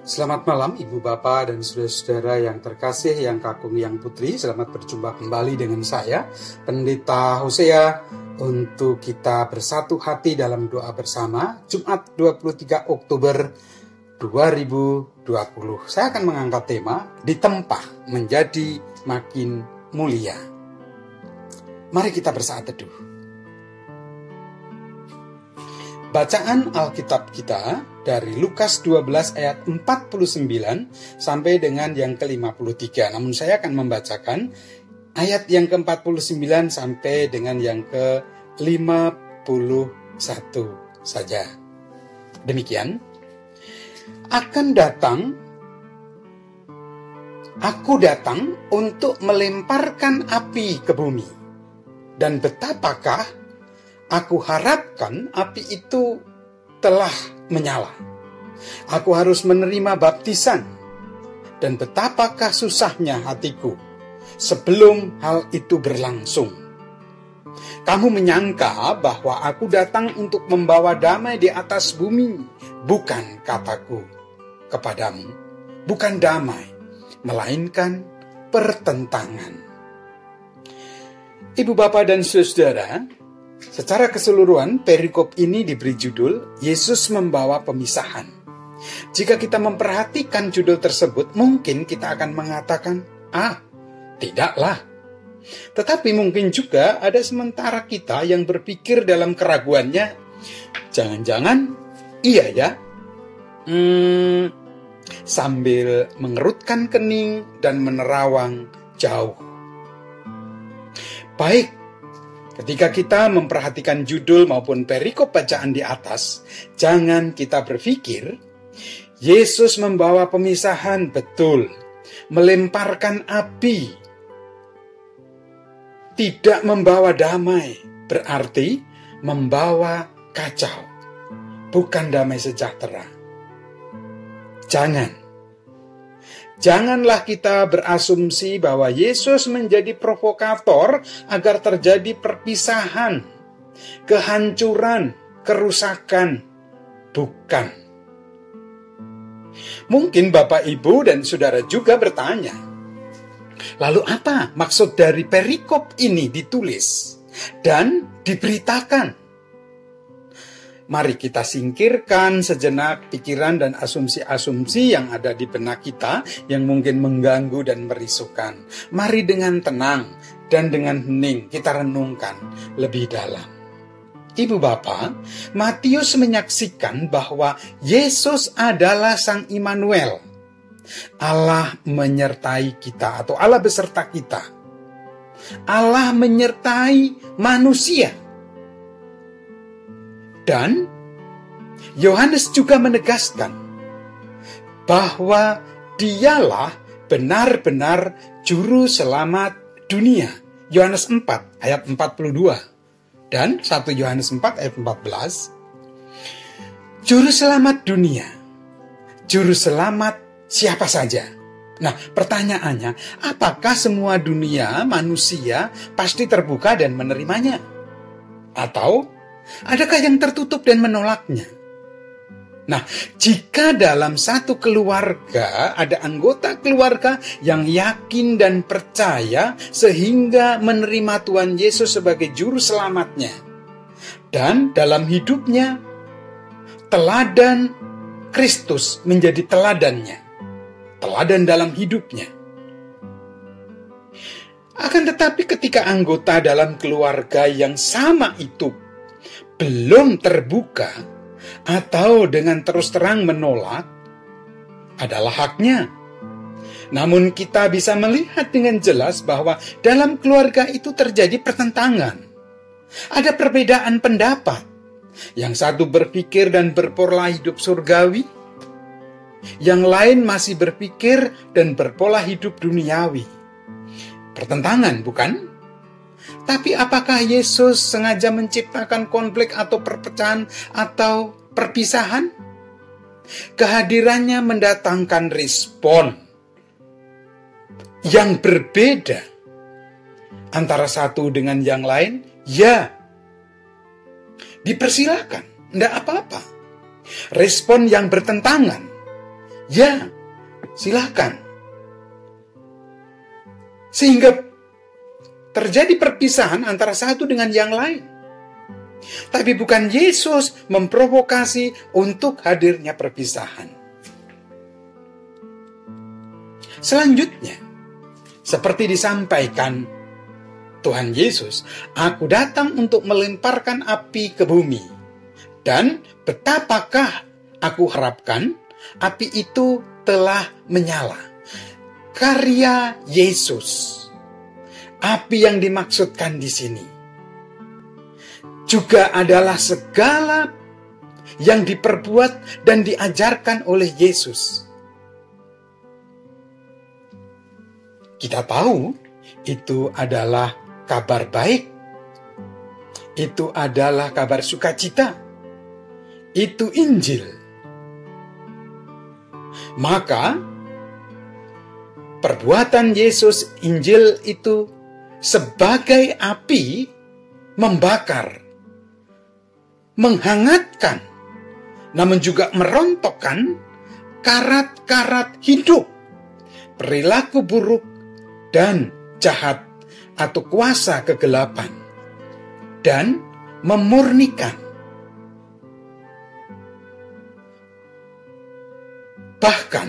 Selamat malam Ibu Bapak dan Saudara-saudara yang terkasih, yang kakung, yang putri. Selamat berjumpa kembali dengan saya, Pendeta Hosea, untuk kita bersatu hati dalam doa bersama Jumat 23 Oktober 2020. Saya akan mengangkat tema Ditempah Menjadi Makin Mulia. Mari kita bersaat teduh. Bacaan Alkitab kita dari Lukas 12 ayat 49 sampai dengan yang ke-53. Namun saya akan membacakan ayat yang ke-49 sampai dengan yang ke-51 saja. Demikian. Akan datang Aku datang untuk melemparkan api ke bumi. Dan betapakah Aku harapkan api itu telah menyala. Aku harus menerima baptisan. Dan betapakah susahnya hatiku sebelum hal itu berlangsung. Kamu menyangka bahwa aku datang untuk membawa damai di atas bumi, bukan kataku kepadamu, bukan damai, melainkan pertentangan. Ibu, bapak, dan saudara, Secara keseluruhan, perikop ini diberi judul Yesus membawa pemisahan. Jika kita memperhatikan judul tersebut, mungkin kita akan mengatakan, "Ah, tidaklah." Tetapi mungkin juga ada sementara kita yang berpikir dalam keraguannya, "Jangan-jangan iya ya?" Hmm, sambil mengerutkan kening dan menerawang jauh. Baik, Ketika kita memperhatikan judul maupun perikop bacaan di atas, jangan kita berpikir Yesus membawa pemisahan. Betul, melemparkan api, tidak membawa damai, berarti membawa kacau, bukan damai sejahtera. Jangan Janganlah kita berasumsi bahwa Yesus menjadi provokator agar terjadi perpisahan, kehancuran, kerusakan. Bukan. Mungkin Bapak, Ibu, dan saudara juga bertanya, lalu apa maksud dari perikop ini ditulis dan diberitakan? Mari kita singkirkan sejenak pikiran dan asumsi-asumsi yang ada di benak kita yang mungkin mengganggu dan merisukan. Mari dengan tenang dan dengan hening kita renungkan lebih dalam. Ibu Bapak, Matius menyaksikan bahwa Yesus adalah Sang Immanuel. Allah menyertai kita atau Allah beserta kita. Allah menyertai manusia dan Yohanes juga menegaskan bahwa dialah benar-benar juru selamat dunia. Yohanes 4 ayat 42 dan 1 Yohanes 4 ayat 14 Juru selamat dunia. Juru selamat siapa saja? Nah, pertanyaannya, apakah semua dunia manusia pasti terbuka dan menerimanya? Atau Adakah yang tertutup dan menolaknya? Nah, jika dalam satu keluarga ada anggota keluarga yang yakin dan percaya sehingga menerima Tuhan Yesus sebagai juru selamatnya, dan dalam hidupnya teladan Kristus menjadi teladannya, teladan dalam hidupnya. Akan tetapi, ketika anggota dalam keluarga yang sama itu belum terbuka atau dengan terus terang menolak adalah haknya. Namun kita bisa melihat dengan jelas bahwa dalam keluarga itu terjadi pertentangan. Ada perbedaan pendapat. Yang satu berpikir dan berpola hidup surgawi, yang lain masih berpikir dan berpola hidup duniawi. Pertentangan, bukan? Tapi apakah Yesus sengaja menciptakan konflik atau perpecahan atau perpisahan? Kehadirannya mendatangkan respon yang berbeda antara satu dengan yang lain. Ya, dipersilakan, tidak apa-apa. Respon yang bertentangan, ya silahkan. Sehingga terjadi perpisahan antara satu dengan yang lain. Tapi bukan Yesus memprovokasi untuk hadirnya perpisahan. Selanjutnya, seperti disampaikan Tuhan Yesus, aku datang untuk melemparkan api ke bumi. Dan betapakah aku harapkan api itu telah menyala. Karya Yesus. Api yang dimaksudkan di sini juga adalah segala yang diperbuat dan diajarkan oleh Yesus. Kita tahu itu adalah kabar baik. Itu adalah kabar sukacita. Itu Injil. Maka perbuatan Yesus Injil itu sebagai api membakar, menghangatkan, namun juga merontokkan karat-karat hidup, perilaku buruk dan jahat atau kuasa kegelapan dan memurnikan. Bahkan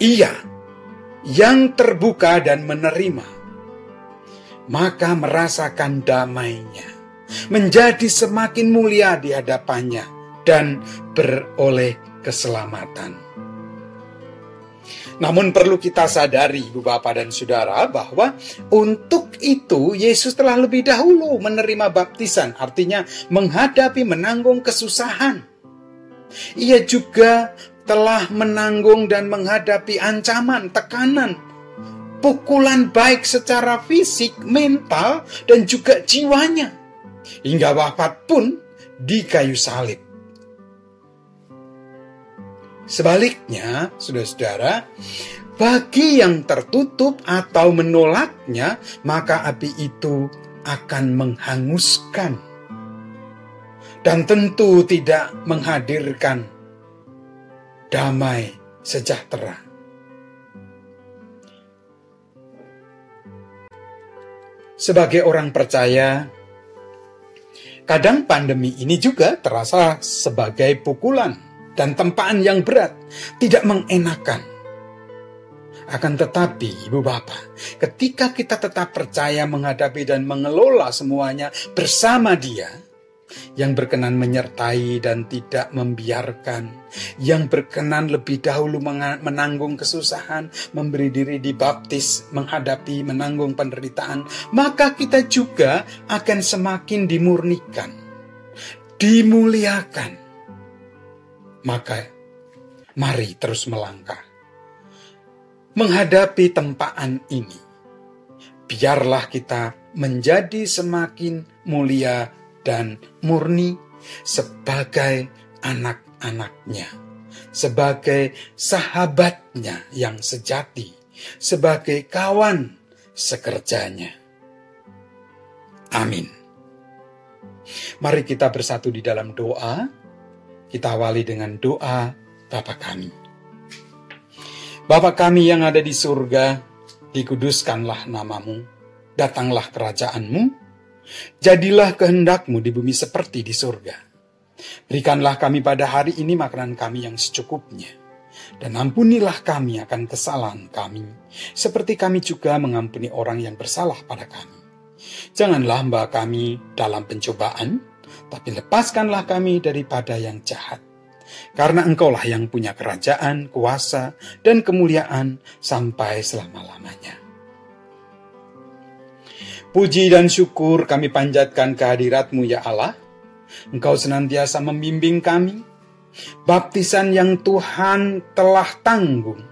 ia yang terbuka dan menerima maka merasakan damainya menjadi semakin mulia di hadapannya dan beroleh keselamatan. Namun perlu kita sadari Ibu Bapak dan Saudara bahwa untuk itu Yesus telah lebih dahulu menerima baptisan, artinya menghadapi menanggung kesusahan. Ia juga telah menanggung dan menghadapi ancaman, tekanan, pukulan baik secara fisik, mental, dan juga jiwanya. Hingga wafat pun di kayu salib. Sebaliknya, saudara-saudara, bagi yang tertutup atau menolaknya, maka api itu akan menghanguskan dan tentu tidak menghadirkan damai sejahtera. Sebagai orang percaya, kadang pandemi ini juga terasa sebagai pukulan dan tempaan yang berat tidak mengenakan. Akan tetapi, Ibu Bapak, ketika kita tetap percaya menghadapi dan mengelola semuanya bersama Dia, yang berkenan menyertai dan tidak membiarkan, yang berkenan lebih dahulu menanggung kesusahan, memberi diri dibaptis, menghadapi, menanggung penderitaan, maka kita juga akan semakin dimurnikan, dimuliakan, maka mari terus melangkah. Menghadapi tempaan ini, biarlah kita menjadi semakin mulia dan murni sebagai anak-anaknya, sebagai sahabatnya yang sejati, sebagai kawan sekerjanya. Amin. Mari kita bersatu di dalam doa kita awali dengan doa Bapa kami. Bapa kami yang ada di surga, dikuduskanlah namamu, datanglah kerajaanmu, jadilah kehendakmu di bumi seperti di surga. Berikanlah kami pada hari ini makanan kami yang secukupnya, dan ampunilah kami akan kesalahan kami, seperti kami juga mengampuni orang yang bersalah pada kami. Janganlah mbak kami dalam pencobaan, tapi lepaskanlah kami daripada yang jahat. Karena engkaulah yang punya kerajaan, kuasa, dan kemuliaan sampai selama-lamanya. Puji dan syukur kami panjatkan kehadiratmu ya Allah. Engkau senantiasa membimbing kami. Baptisan yang Tuhan telah tanggung.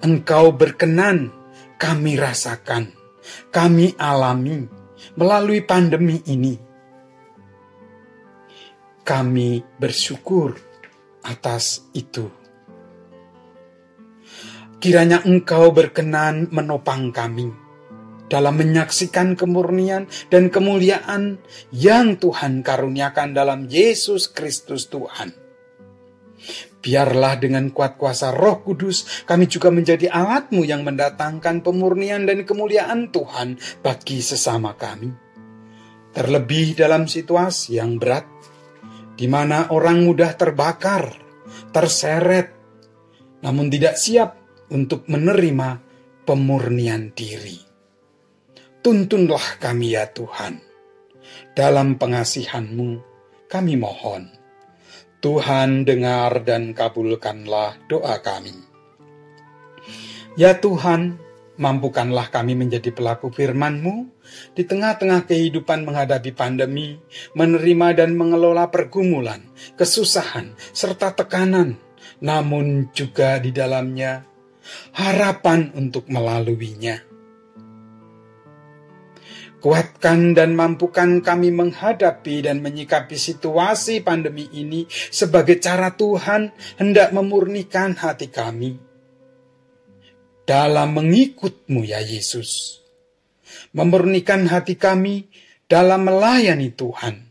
Engkau berkenan kami rasakan, kami alami melalui pandemi ini kami bersyukur atas itu. Kiranya Engkau berkenan menopang kami dalam menyaksikan kemurnian dan kemuliaan yang Tuhan karuniakan dalam Yesus Kristus Tuhan. Biarlah dengan kuat kuasa roh kudus kami juga menjadi alatmu yang mendatangkan pemurnian dan kemuliaan Tuhan bagi sesama kami. Terlebih dalam situasi yang berat, di mana orang mudah terbakar, terseret, namun tidak siap untuk menerima pemurnian diri. Tuntunlah kami ya Tuhan, dalam pengasihanmu kami mohon Tuhan dengar dan kabulkanlah doa kami. Ya Tuhan, mampukanlah kami menjadi pelaku firman-Mu di tengah-tengah kehidupan menghadapi pandemi, menerima dan mengelola pergumulan, kesusahan, serta tekanan, namun juga di dalamnya harapan untuk melaluinya. Kuatkan dan mampukan kami menghadapi dan menyikapi situasi pandemi ini sebagai cara Tuhan hendak memurnikan hati kami. Dalam mengikutmu ya Yesus. Memurnikan hati kami dalam melayani Tuhan.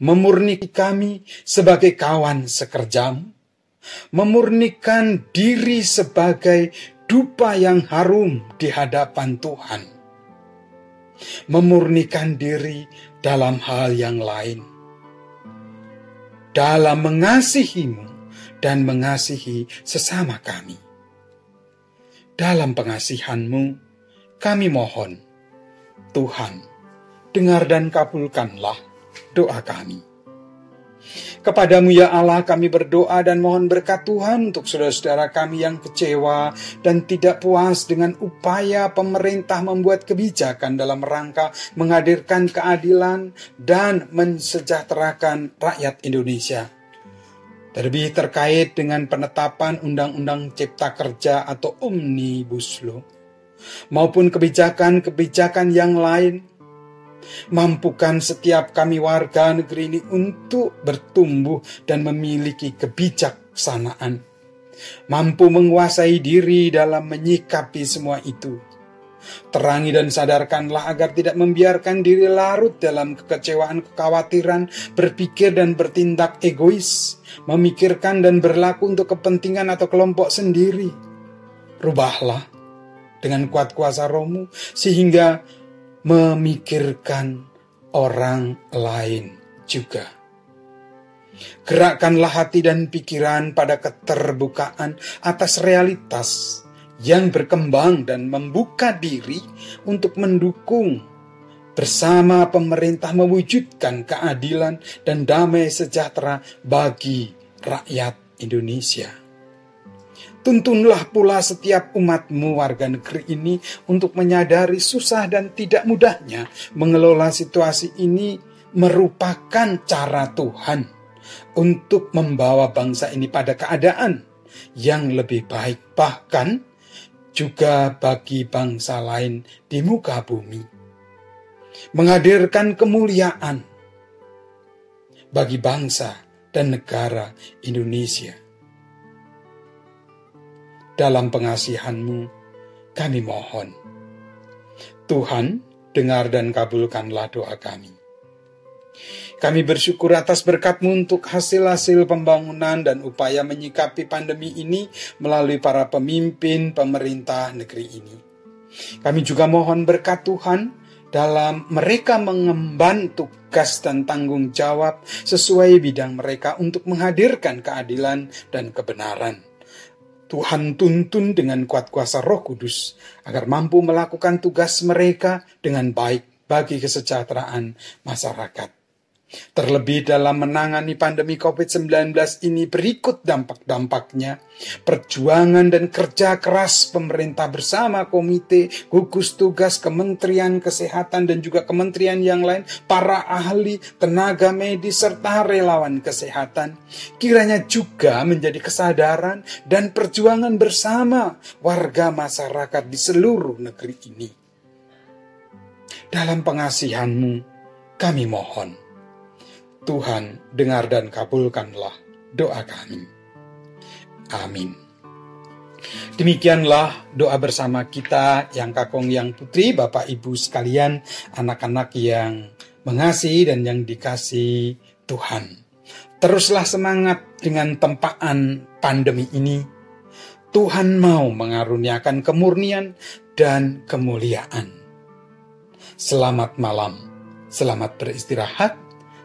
Memurnikan kami sebagai kawan sekerjamu. Memurnikan diri sebagai dupa yang harum di hadapan Tuhan memurnikan diri dalam hal yang lain. Dalam mengasihimu dan mengasihi sesama kami. Dalam pengasihanmu, kami mohon, Tuhan, dengar dan kabulkanlah doa kami. Kepadamu ya Allah kami berdoa dan mohon berkat Tuhan untuk saudara-saudara kami yang kecewa dan tidak puas dengan upaya pemerintah membuat kebijakan dalam rangka menghadirkan keadilan dan mensejahterakan rakyat Indonesia. Terlebih terkait dengan penetapan Undang-Undang Cipta Kerja atau Omnibus Law maupun kebijakan-kebijakan yang lain Mampukan setiap kami warga negeri ini untuk bertumbuh dan memiliki kebijaksanaan. Mampu menguasai diri dalam menyikapi semua itu. Terangi dan sadarkanlah agar tidak membiarkan diri larut dalam kekecewaan, kekhawatiran, berpikir dan bertindak egois, memikirkan dan berlaku untuk kepentingan atau kelompok sendiri. Rubahlah dengan kuat kuasa rohmu sehingga memikirkan orang lain juga. Gerakkanlah hati dan pikiran pada keterbukaan atas realitas yang berkembang dan membuka diri untuk mendukung bersama pemerintah mewujudkan keadilan dan damai sejahtera bagi rakyat Indonesia. Tuntunlah pula setiap umatmu warga negeri ini untuk menyadari susah dan tidak mudahnya mengelola situasi ini merupakan cara Tuhan untuk membawa bangsa ini pada keadaan yang lebih baik bahkan juga bagi bangsa lain di muka bumi. Menghadirkan kemuliaan bagi bangsa dan negara Indonesia dalam pengasihanmu, kami mohon. Tuhan, dengar dan kabulkanlah doa kami. Kami bersyukur atas berkatmu untuk hasil-hasil pembangunan dan upaya menyikapi pandemi ini melalui para pemimpin pemerintah negeri ini. Kami juga mohon berkat Tuhan dalam mereka mengemban tugas dan tanggung jawab sesuai bidang mereka untuk menghadirkan keadilan dan kebenaran Tuhan tuntun dengan kuat kuasa Roh Kudus agar mampu melakukan tugas mereka dengan baik bagi kesejahteraan masyarakat. Terlebih dalam menangani pandemi COVID-19 ini berikut dampak-dampaknya. Perjuangan dan kerja keras pemerintah bersama komite, gugus tugas Kementerian Kesehatan dan juga kementerian yang lain, para ahli, tenaga medis, serta relawan kesehatan. Kiranya juga menjadi kesadaran dan perjuangan bersama warga masyarakat di seluruh negeri ini. Dalam pengasihanmu, kami mohon Tuhan, dengar dan kabulkanlah doa kami. Amin. Demikianlah doa bersama kita yang kakong yang putri, Bapak Ibu sekalian, anak-anak yang mengasihi dan yang dikasih Tuhan. Teruslah semangat dengan tempaan pandemi ini, Tuhan mau mengaruniakan kemurnian dan kemuliaan. Selamat malam, selamat beristirahat.